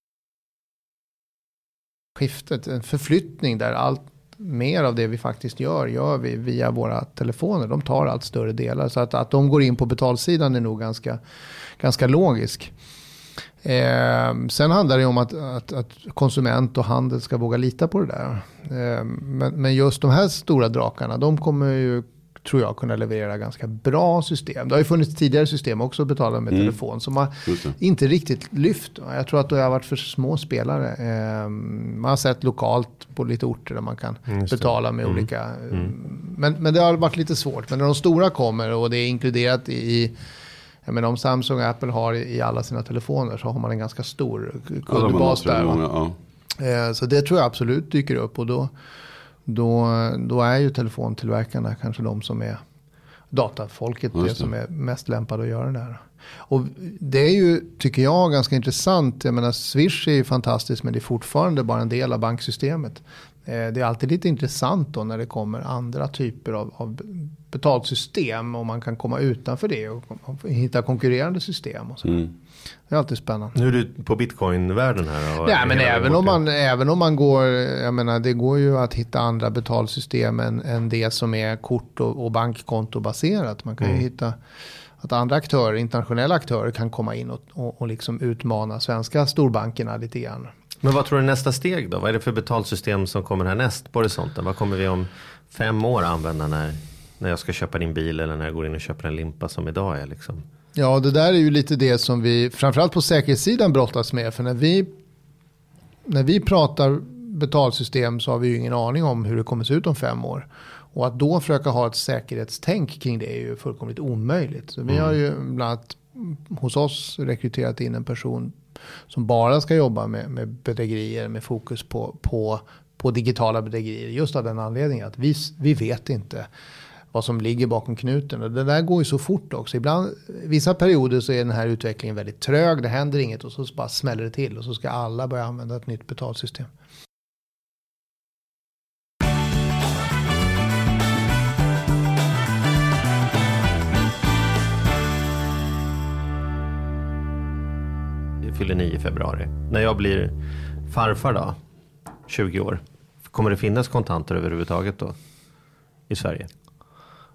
skiftet, en förflyttning där allt mer av det vi faktiskt gör, gör vi via våra telefoner. De tar allt större delar. Så att, att de går in på betalsidan är nog ganska, ganska logisk. Eh, sen handlar det om att, att, att konsument och handel ska våga lita på det där. Eh, men, men just de här stora drakarna, de kommer ju tror jag kunna leverera ganska bra system. Det har ju funnits tidigare system också att betala med telefon som har inte riktigt lyft. Jag tror att det har varit för små spelare. Eh, man har sett lokalt på lite orter där man kan betala med olika. eh, Men, men det har varit lite svårt. Men när de stora kommer och det är inkluderat i, jag menar om Samsung och Apple har i alla sina telefoner så har man en ganska stor Ja, kundbas massor där. många, ja. Så det tror jag absolut dyker upp och då, då, då är ju telefontillverkarna kanske de som är datafolket Just det som är mest lämpade att göra det här. Och det är ju, tycker jag, ganska intressant. Jag menar, Swish är ju fantastiskt men det är fortfarande bara en del av banksystemet. Eh, Det är alltid lite intressant då när det kommer andra typer av, av betalsystem och man kan komma utanför det och hitta konkurrerande system. Och så. Mm. Det är alltid spännande. Nu är du på bitcoin-världen här. och Nej, men även om, man, även om man går, jag menar det går ju att hitta andra betalsystem än, än det som är kort och, och bankkontobaserat. Man kan ju hitta att andra aktörer, internationella aktörer kan komma in och, och, och liksom utmana svenska storbankerna lite grann. Men vad tror du är nästa steg då? Vad är det för betalsystem som kommer härnäst på horisonten? Vad kommer vi om fem år använda när, när jag ska köpa din bil eller när jag går in och köper en limpa som idag är liksom. Ja, det där är ju lite det som vi, framförallt på säkerhetssidan brottas med. För när vi, när vi pratar betalsystem så har vi ju ingen aning om hur det kommer se ut om fem år. Och att då försöka ha ett säkerhetstänk kring det är ju fullkomligt omöjligt. Så vi har ju bland annat hos oss rekryterat in en person som bara ska jobba med, med bedrägerier med fokus på, på, på digitala bedrägerier. Just av den anledningen att vi, vi vet inte vad som ligger bakom knuten. Och det där går ju så fort också. Ibland, vissa perioder så är den här utvecklingen väldigt trög. Det händer inget och så bara smäller det till. Och så ska alla börja använda ett nytt betalsystem. Fyller 9 i februari. När jag blir farfar då, 20 år. Kommer det finnas kontanter överhuvudtaget då? I Sverige?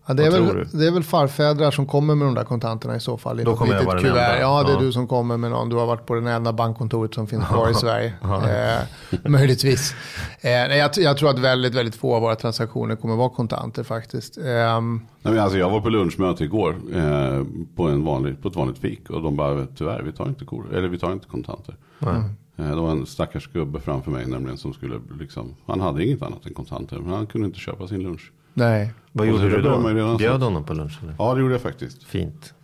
Ja, det, är väl, det är väl farfädrar som kommer med de där kontanterna i så fall. i Då kommer jag vara den kuvert. enda. Ja, det är Ja. du som kommer med någon. Du har varit på det enda bankkontoret som finns kvar i Sverige. Eh, möjligtvis. Eh, nej, jag, jag tror att väldigt, väldigt få av våra transaktioner kommer vara kontanter faktiskt. Ehm, Nej, men alltså jag var på lunchmöte igår eh, på, en vanlig, på ett vanligt fik. Och de bara, tyvärr, vi tar inte, kor, eller vi tar inte kontanter. Eh, det var en stackars gubbe framför mig nämligen som skulle, liksom, han hade inget annat än kontanter. Men han kunde inte köpa sin lunch. Nej. Vad gjorde du då? redan Bjöd honom på lunch? Eller? Ja, det gjorde jag faktiskt. Fint.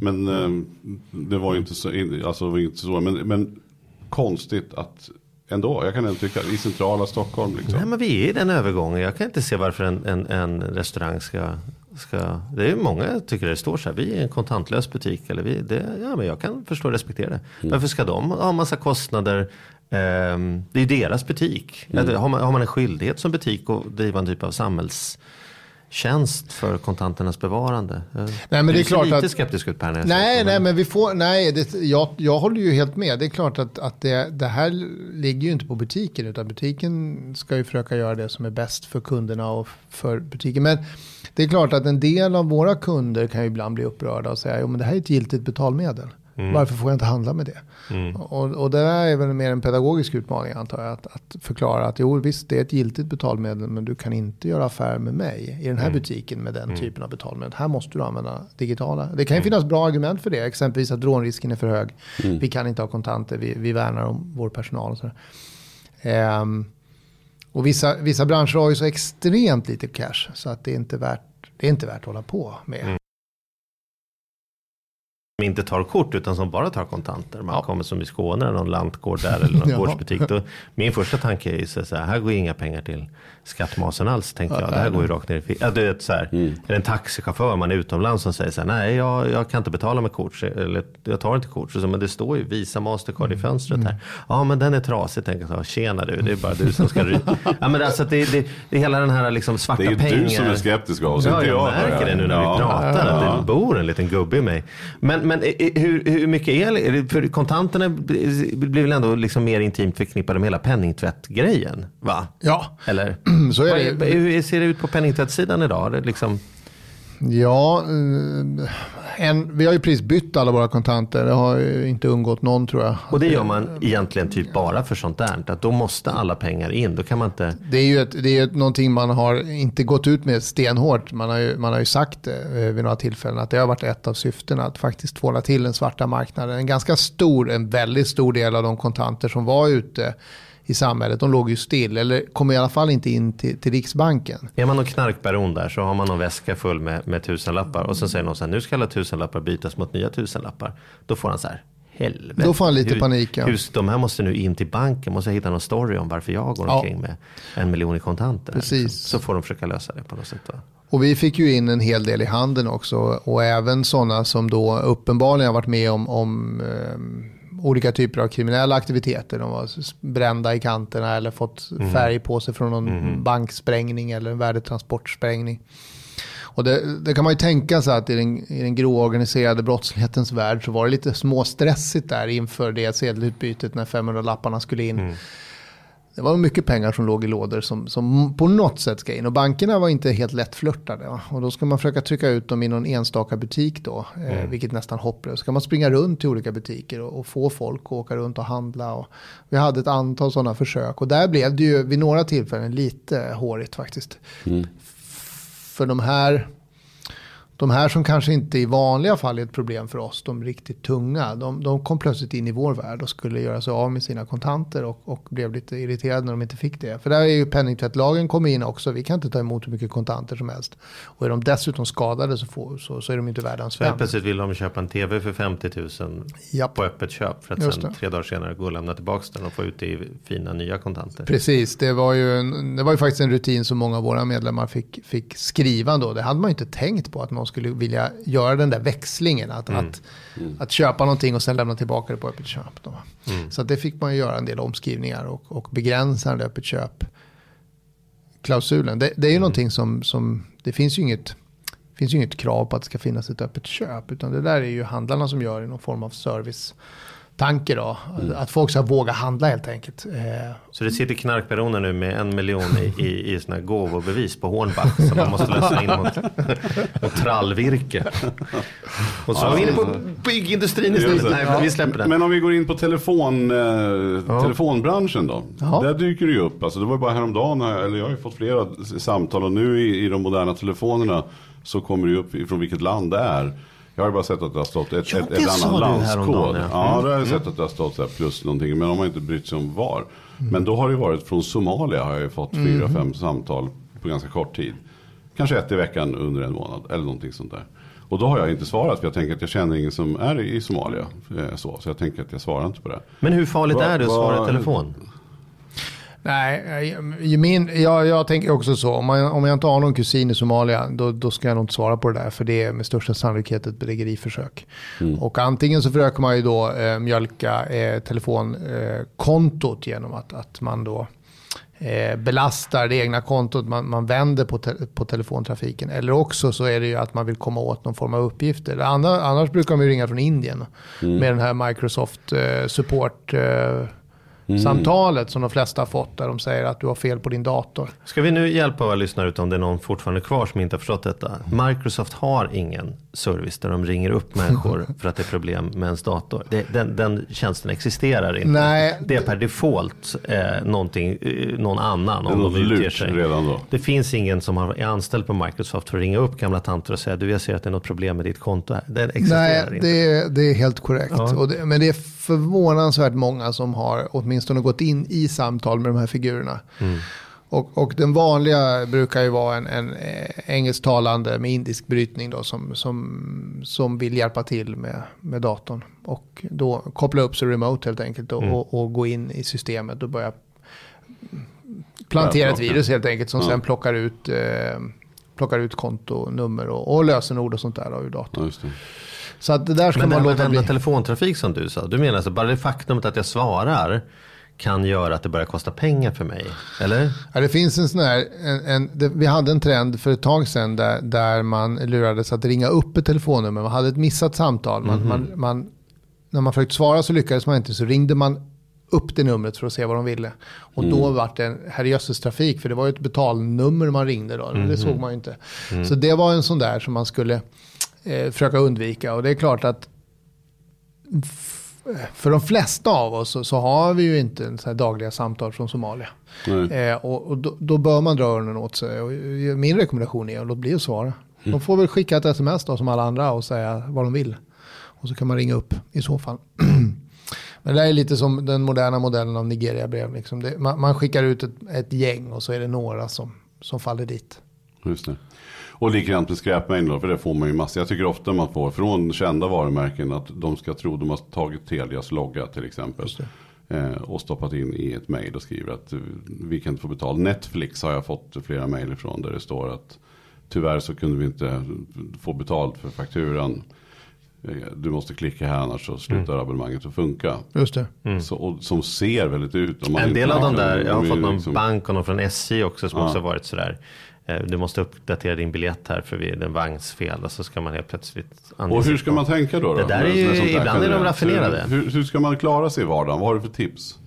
Men eh, det var ju inte så, alltså, det var inte så men, men konstigt att ändå, jag kan ändå tycka, i centrala Stockholm liksom. Nej men vi är i den övergången. Jag kan inte se varför en, en, en restaurang ska, ska... Det är många tycker det står så här. Vi är en kontantlös butik. Eller vi, det, ja men jag kan förstå och respektera det. Varför ska de ha massa kostnader? Ehm, det är ju deras butik. Eller Har, man, har man en skyldighet som butik att driva en typ av samhällstjänst för kontanternas bevarande? Nej, men det är du klart lite att- skeptisk ut Per Nej, nej, men vi får, nej, det, jag, jag håller ju helt med. Det är klart att, att det, det här ligger ju inte på butiken, utan butiken ska ju försöka göra det som är bäst för kunderna och för butiken. Men det är klart att en del av våra kunder kan ju ibland bli upprörda och säga, jo men det här är ett giltigt betalmedel. Varför får jag inte handla med det? Och, och det är väl mer en pedagogisk utmaning antar jag. Att, att förklara att jo visst det är ett giltigt betalmedel men du kan inte göra affär med mig i den här butiken med den typen av betalmedel. Här måste du använda digitala. Det kan ju finnas bra argument för det. Exempelvis att rånrisken är för hög. Vi kan inte ha kontanter. Vi, vi värnar om vår personal. Och, sådär. Ehm, och vissa, vissa branscher har ju så extremt lite cash så att det är inte värt, det är inte värt att hålla på med. som inte tar kort utan som bara tar kontanter. Man kommer som i Skåne, någon lantgård där eller någon Ja. gårdsbutik. Då, min första tanke är ju så här, här går inga pengar till skattmasen alls. Tänker jag. Det här går ju rakt ner i fickan. Ja, så här, Är det en taxichaufför man är utomlands som säger så här, nej jag, jag kan inte betala med kort. Eller jag tar inte kort. Så, men det står ju Visa Mastercard i fönstret här. Ja men den är trasig. Tänker jag, tjena du, det är bara du som ska ryta. ja, men alltså, det, det, det är hela den här liksom, svarta Det är ju pengar. du som är skeptisk av oss, Ja, inte jag jag. märker det nu när Ja. vi pratar. Att Ja. det bor en liten gubbe i mig. Men, men hur, hur mycket är det? För kontanterna blir väl ändå liksom mer intimt förknippade med hela penningtvättgrejen? Va? Ja, Eller? så är det. Hur ser det ut på penningtvättssidan idag? Liksom, Ja, eh, en, vi har ju precis bytt alla våra kontanter. Det har ju inte undgått någon tror jag. och det gör man egentligen typ bara för sånt där. Att då måste alla pengar in. Då kan man inte... Det är ju ett, det är ett, någonting man har inte gått ut med stenhårt. Man har ju, man har ju sagt det eh, vid några tillfällen att det har varit ett av syftena att faktiskt tvåla till den svarta marknaden. En ganska stor, en väldigt stor del av de kontanter som var ute i samhället, de låg ju still eller kom i alla fall inte in till, till Riksbanken. Är man någon knarkbaron där så har man någon väska full med, med tusenlappar. Och så säger någon så här, nu ska alla tusenlappar bytas mot nya tusenlappar. Då får han så här, helvete. Då får han lite hur, panik, ja. Hur, de här måste nu in till banken. Måste jag hitta någon story om varför jag går Ja. omkring med en miljon i kontanter. Precis. Liksom. Så får de försöka lösa det på något sätt. Va? Och vi fick ju in en hel del i handeln också och även sådana som då uppenbarligen har varit med om, om eh, olika typer av kriminella aktiviteter. De var brända i kanterna eller fått färg på sig från någon banksprängning eller en värdetransportsprängning. Och det, det kan man ju tänka sig att i den, i den grå organiserade brottslighetens värld så var det lite småstressigt där inför det sedelutbytet när 500-lapparna skulle in. Det var mycket pengar som låg i lådor som, som på något sätt ska in. Och bankerna var inte helt lättflörtade. Och då ska man försöka trycka ut dem i någon enstaka butik då. Eh, vilket nästan hopplöst. Ska man springa runt till olika butiker och, och få folk att åka runt och handla. Och vi hade ett antal sådana försök. Och där blev det ju vid några tillfällen lite hårigt faktiskt. för de här de här som kanske inte i vanliga fall är ett problem för oss, de riktigt tunga, de, de kom plötsligt in i vår värld och skulle göra sig av med sina kontanter och, och blev lite irriterade när de inte fick det. För där är ju penningtvättlagen kommer in också, vi kan inte ta emot hur mycket kontanter som helst. Och är de dessutom skadade så, får, så, så är de inte värda en spänn. plötsligt vill de köpa en tv för 50 000 Japp. på öppet köp. För att Just sen det. tre dagar senare gå och lämna tillbaka den och få ut det i fina nya kontanter. Precis, det var, ju en, det var ju faktiskt en rutin som många av våra medlemmar fick, fick skriva då. Det hade man ju inte tänkt på att någon skulle vilja göra den där växlingen. Att, att, att köpa någonting och sen lämna tillbaka det på öppet köp. Då. Så det fick man ju göra en del omskrivningar och, och begränsa den där öppet köp klausulen. Det, det är ju någonting som, som, det finns ju inget finns ju inget krav på att det ska finnas ett öppet köp. Utan det där är ju handlarna som gör i någon form av servicetanke då. Att folk ska våga handla helt enkelt. Eh, Så det sitter knarkbaroner nu med en miljon i, i, i såna här gåvobevis på Hornbach som man måste lösa in mot, mot trallvirke. Och så var vi inne på byggindustrin istället. Nej, vi släpper den. Men om vi går in på telefon, eh, telefonbranschen då. Ja. Där dyker det ju upp. Alltså det var ju bara häromdagen, här- eller jag har ju fått flera samtal och nu i, i de moderna telefonerna så kommer det ju upp från vilket land det är. Jag har ju bara sett att det har stått ett, Ja, ett, ett annan landskod. ja. Ja, Mm. det har jag sett att det har stått så här plus någonting. Men de har inte brytt sig om var. Mm. Men då har det varit från Somalia har jag ju fått fyra, fem samtal på ganska kort tid. Kanske ett i veckan under en månad eller någonting sånt där. Och då har jag inte svarat för jag tänker att jag känner ingen som är i Somalia. eh, Så, så jag tänker att jag svarar inte på det. Men hur farligt Vad- är det att svara i telefon? Nej, jag- min, jag, jag tänker också så. Om, man, om jag inte har någon kusin i Somalia, då, då ska jag nog inte svara på det där. För det är med största sannolikhet ett bedrägeriförsök. Och antingen så försöker man ju då eh, mjölka eh, telefonkontot eh, genom att, att man då eh, belastar det egna kontot, man, man vänder på, te, på telefontrafiken. Eller också så är det ju att man vill komma åt någon form av uppgifter. Andra, annars brukar de ju ringa från Indien med den här Microsoft eh, support samtalet som de flesta har fått där de säger att du har fel på din dator. Ska vi nu hjälpa våra lyssnare ut om det är någon fortfarande kvar som inte har förstått detta? Microsoft har ingen service där de ringer upp människor för att det är problem med ens dator. Det, den, den tjänsten existerar inte. Nej. Det är per default eh, någonting, eh, någon annan om de utger sig. redan då. Det finns ingen som är anställd på Microsoft för att ringa upp gamla tanter och säga du jag ser att det är något problem med ditt konto. här." Det existerar Nej, inte. det är, det är helt korrekt. Ja. Och det, men det är förvånansvärt många som har åtminstone gått in i samtal med de här figurerna. Mm. Och, och den vanliga brukar ju vara en, en eh, engelsktalande med indisk brytning då, som, som, som vill hjälpa till med, med datorn. Och då koppla upp sig remote helt enkelt och, Mm. och, och gå in i systemet och börja plantera ett virus helt enkelt som Ja. sen plockar ut, eh, plockar ut kontonummer och, och lösenord och sånt där då ur datorn. Ja. Så att det där ska Men man låta bli. telefontrafik som du sa. Du menar alltså bara det faktumet att jag svarar kan göra att det börjar kosta pengar för mig? Eller? Ja, det finns en sån här, en, en, det, vi hade en trend för ett tag sedan där, där man lurades att ringa upp ett telefonnummer. Man hade ett missat samtal. Man, Mhm. man, man, när man försökte svara så lyckades man inte. Så ringde man upp det numret för att se vad de ville. Och Mm. då var det en herrejösses trafik. För det var ju ett betalnummer man ringde då. Mhm. Det såg man ju inte. Mm. Så det var en sån där som man skulle eh, försöka undvika. Och det är klart att för de flesta av oss så, så har vi ju inte en dagliga samtal från Somalia. Eh, och och då, då bör man dra öronen åt sig. Och min rekommendation är att låt bli att svara. De får väl skicka ett sms då som alla andra och säga vad de vill. Och så kan man ringa upp i så fall. Men det här är lite som den moderna modellen av Nigeria-brev. Liksom man, man skickar ut ett, ett gäng och så är det några som, som faller dit. Just det. Och likadant med skräpmejl då, för det får man ju massor. Jag tycker ofta man får från kända varumärken att de ska tro de har tagit Telias logga till exempel. Eh, och stoppat in i ett mejl och skriver att eh, vi kan inte få betalt. Netflix har jag fått flera mejl ifrån där det står att tyvärr så kunde vi inte få betalt för fakturan. Eh, Du måste klicka här annars så slutar abonnemanget att funka. Just det. Så, och, som ser väldigt ut. Om man En del av de där, jag har fått någon liksom- bank och någon från SJ också som Ja. också har varit sådär. Eh, Du måste uppdatera din biljett här för vi- är en vagnsfel och så ska man helt plötsligt Och hur ska man tänka då? då? Det där är ju- där ibland är de raffinerade. Hur, hur ska man klara sig i vardagen? Vad har du för tips?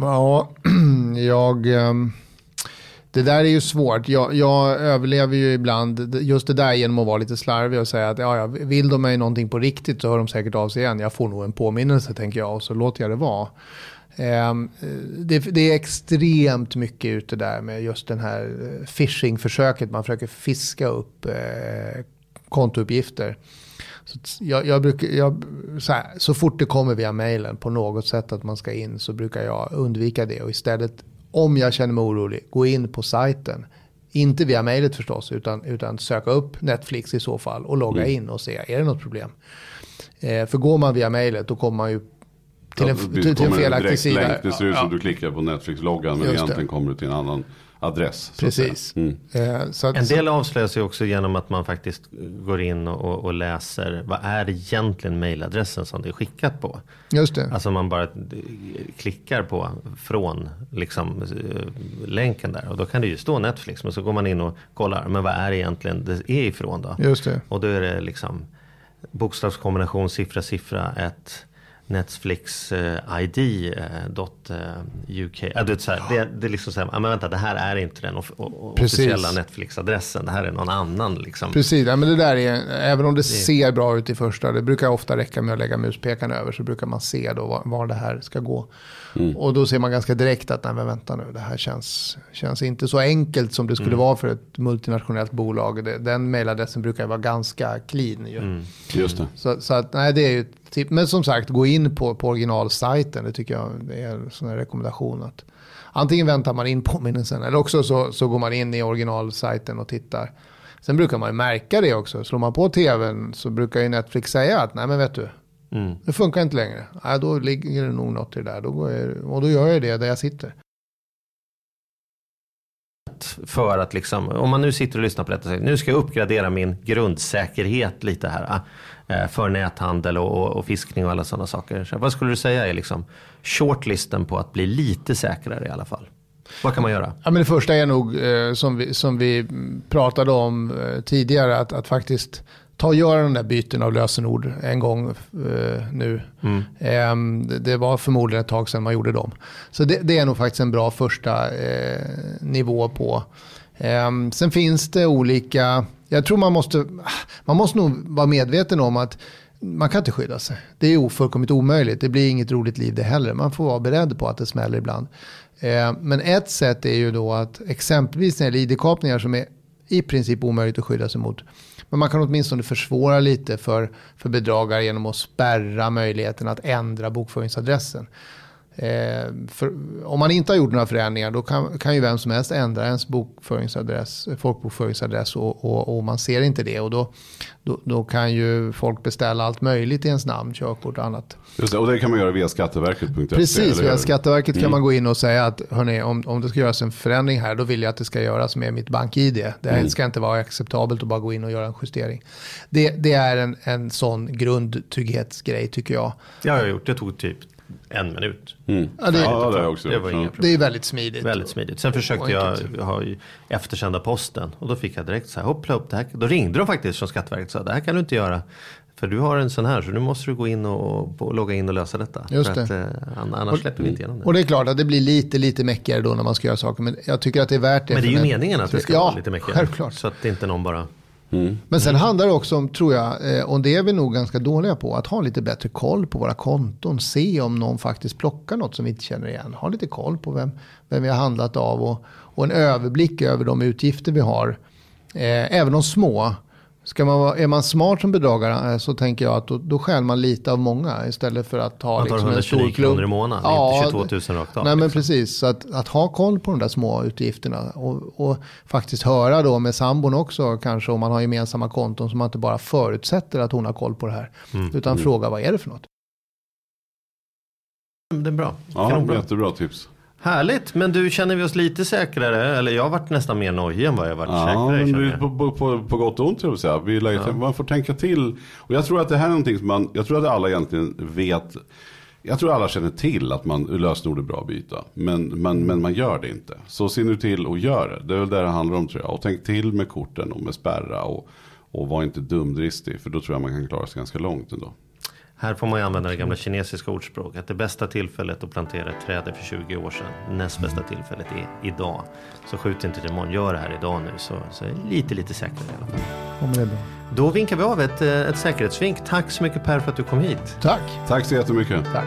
Ja, jag... ehm, Det där är ju svårt. Jag, jag överlever ju ibland just det där genom att vara lite slarvig och säga att ja, ja, vill de mig någonting på riktigt så hör de säkert av sig igen. Jag får nog en påminnelse tänker jag och så låter jag det vara. Ehm, Det, det är extremt mycket ute där med just den här eh, phishing-försöket. Man försöker fiska upp eh, kontouppgifter. Så jag, jag brukar, jag, så, här, så fort det kommer via mejlen på något sätt att man ska in så brukar jag undvika det och istället om jag känner mig orolig gå in på sajten. Inte via mejlet förstås utan, utan söka upp Netflix i så fall och logga in och se är det något problem. Eh, för går man via mejlet då kommer man ju till en, det till, till en felaktig sida. Länk, det ser ut Ja, som du klickar på Netflix-loggan men Just det. egentligen kommer du till en annan adress. Precis. Mm. Eh, så att, En del avslöjas ju också genom att man faktiskt går in och, och läser vad är egentligen mejladressen som det är skickat på. just det. Alltså man bara klickar på från liksom, eh, länken där och då kan det ju stå Netflix men så går man in och kollar men vad är det egentligen det är ifrån då? Just det. Och då är det liksom bokstavskombination siffra siffra ett Netflix eh, ID dot, UK. Det, är så här, det, det är liksom så här, men vänta det här är inte den officiella Netflix-adressen. Det här är någon annan liksom. Precis, ja, men det där är, även om det ser bra ut i första, det brukar ofta räcka med att lägga muspekaren över så brukar man se då var, var det här ska gå. Och då ser man ganska direkt att nej men vänta nu, det här känns, känns inte så enkelt som det skulle vara för ett multinationellt bolag. Det, den mailadressen brukar vara ganska clean ju. Just det. Så, så att, nej, det är ju ett tips. Men som sagt, gå in på, på originalsajten. Det tycker jag är en sån här rekommendation. Att antingen väntar man in påminnelsen eller också så, så går man in i originalsajten och tittar. Sen brukar man ju märka det också. Slår man på tvn så brukar ju Netflix säga att nej men vet du, Mm. det funkar inte längre. Nej, då ligger det nog något i det där. Då går jag, och då gör jag det där jag sitter. För att liksom, om man nu sitter och lyssnar på detta nu ska jag uppgradera min grundsäkerhet lite här. Eh, För näthandel och, och, och fiskning och alla sådana saker. Så vad skulle du säga är liksom shortlisten på att bli lite säkrare i alla fall? Vad kan man göra? Ja, men det första är nog eh, som, vi, som vi pratade om eh, tidigare. Att, att faktiskt ta och göra de där byten av lösenord en gång eh, nu. Ehm, det, det var förmodligen ett tag sedan man gjorde dem. Så det, det är nog faktiskt en bra första eh, nivå på. Ehm, sen finns det olika, jag tror man måste, man måste nog vara medveten om att man kan inte skydda sig. Det är ofullkomligt omöjligt. Det blir inget roligt liv det heller. Man får vara beredd på att det smäller ibland. Eh, Men ett sätt är ju då att exempelvis när det gäller ID-kapningar som är i princip omöjligt att skydda sig mot. Men man kan åtminstone försvåra lite för, för bedragare genom att spärra möjligheten att ändra bokföringsadressen. Eh, för, om man inte har gjort några förändringar då kan, kan ju vem som helst ändra ens bokföringsadress, folkbokföringsadress och, och, och man ser inte det. Och då, då, då kan ju folk beställa allt möjligt i ens namn, körkort och annat. Just det. Och det kan man göra via skatteverket.se. Precis, via? Skatteverket kan man gå in och säga att hörni, om, om det ska göras en förändring här, då vill jag att det ska göras med mitt bank-id. Det här ska inte vara acceptabelt att bara gå in och göra en justering. Det, det är en, en sån grundtrygghetsgrej tycker jag. Det har jag gjort. Det tog typ en minut. Mm. Ja, det- ja, det också Det var inga problem. Det är väldigt smidigt. Väldigt smidigt. Sen försökte Och jag ha ju eftersända posten. Och då fick jag direkt så här, hoppla upp det här. Då ringde de faktiskt från Skatteverket och sa, det här kan du inte göra. För du har en sån här, så nu måste du gå in och, och logga in och lösa detta. Just för att, det. eh, ann- annars släpper vi inte igenom det. Och det är klart att det blir lite, lite mäckigare då när man ska göra saker. Men jag tycker att det är värt det. Men det är ju en- meningen att det ska ja, vara lite mäckigare. självklart. Så att inte någon bara... Men sen handlar det också om, tror jag, eh, och det är vi nog ganska dåliga på, att ha lite bättre koll på våra konton. Se om någon faktiskt plockar något som vi inte känner igen. Ha lite koll på vem, vem vi har handlat av och, och en överblick över de utgifter vi har. Eh, även de små. Ska man vara, är man smart som bedragare eh, så tänker jag att då, då stjäl man lite av många istället för att ha Man tar liksom en stor 129 klump. kronor i månaden, Ja, inte 22 000 rakt av. Nej men liksom. precis, så att, att ha koll på de där små utgifterna och, och faktiskt höra då med sambon också kanske om man har gemensamma konton så man inte bara förutsätter att hon har koll på det här. Mm. Utan fråga vad är det för något? Det är bra. Ja, Kanonbra. jättebra tips. Härligt, men du känner vi oss lite säkrare? Eller jag har varit nästan mer nojig än vad jag varit Ja, säkrare. men jag. på, på, på, gott och ont, jag säga. Vi lär ju- Man får tänka till. Och jag tror att det här är någonting som man, jag tror att alla egentligen vet. Jag tror alla känner till att man lösenord är bra att byta. Men, men, men man gör det inte. Så se nu till och gör det. Det är väl det det handlar om tror jag. Och tänk till med korten och med spärra. Och, och var inte dumdristig. För då tror jag man kan klara sig ganska långt ändå. Här får man ju använda det gamla kinesiska ordspråket. Det bästa tillfället att plantera ett träd är för 20 år sedan. Näst bästa tillfället är idag. Så skjut inte till imorgon. Gör det här idag nu så, så är det lite, lite säkrare i alla fall. Ja, men det är bra. Då vinkar vi av ett, eh, ett säkerhetsvink. Tack så mycket Per för att du kom hit. Tack. Tack så jättemycket. Tack.